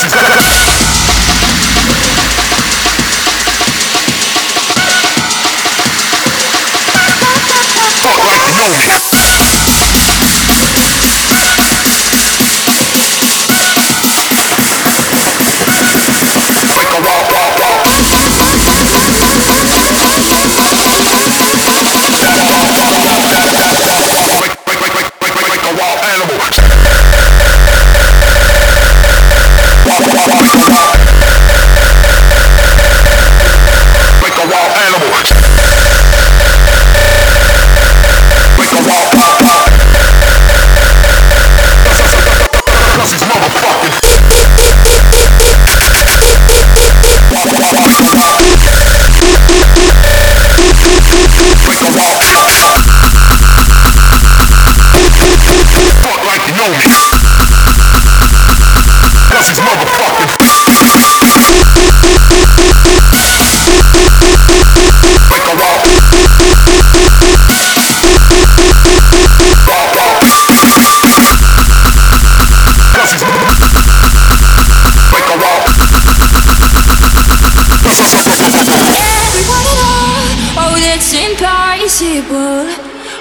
Gracias. Impossible.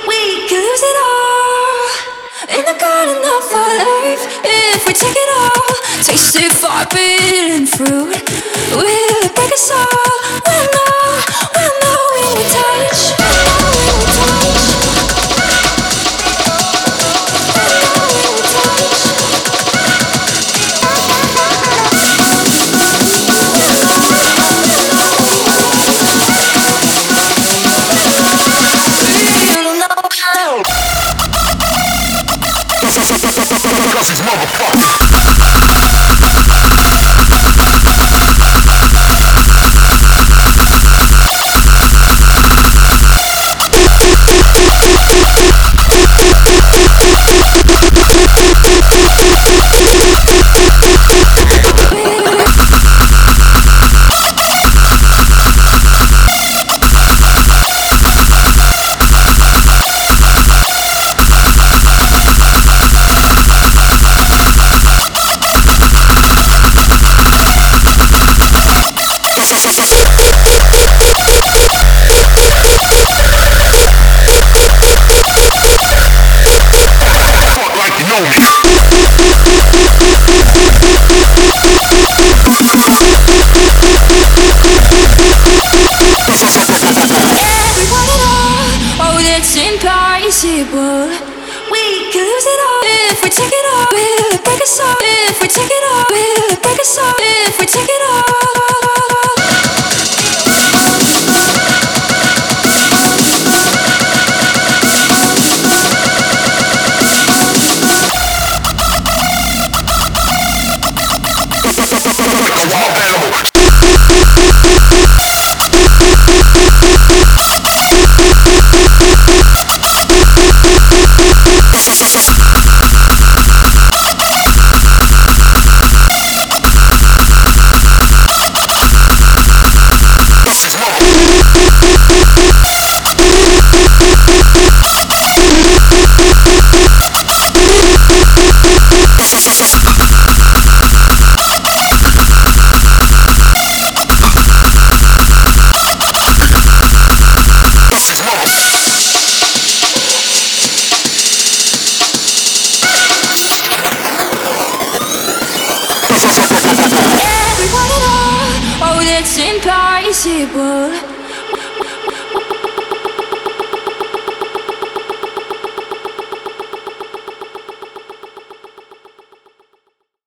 We could lose it all in the garden of our life. If we take it all, taste it forbidden fruit. Will it break us all? We'll know, we'll know when we touch. Cause We can lose it all if we take it all. Will it break us all? If we take it all, will break us all? If we take it all. me 光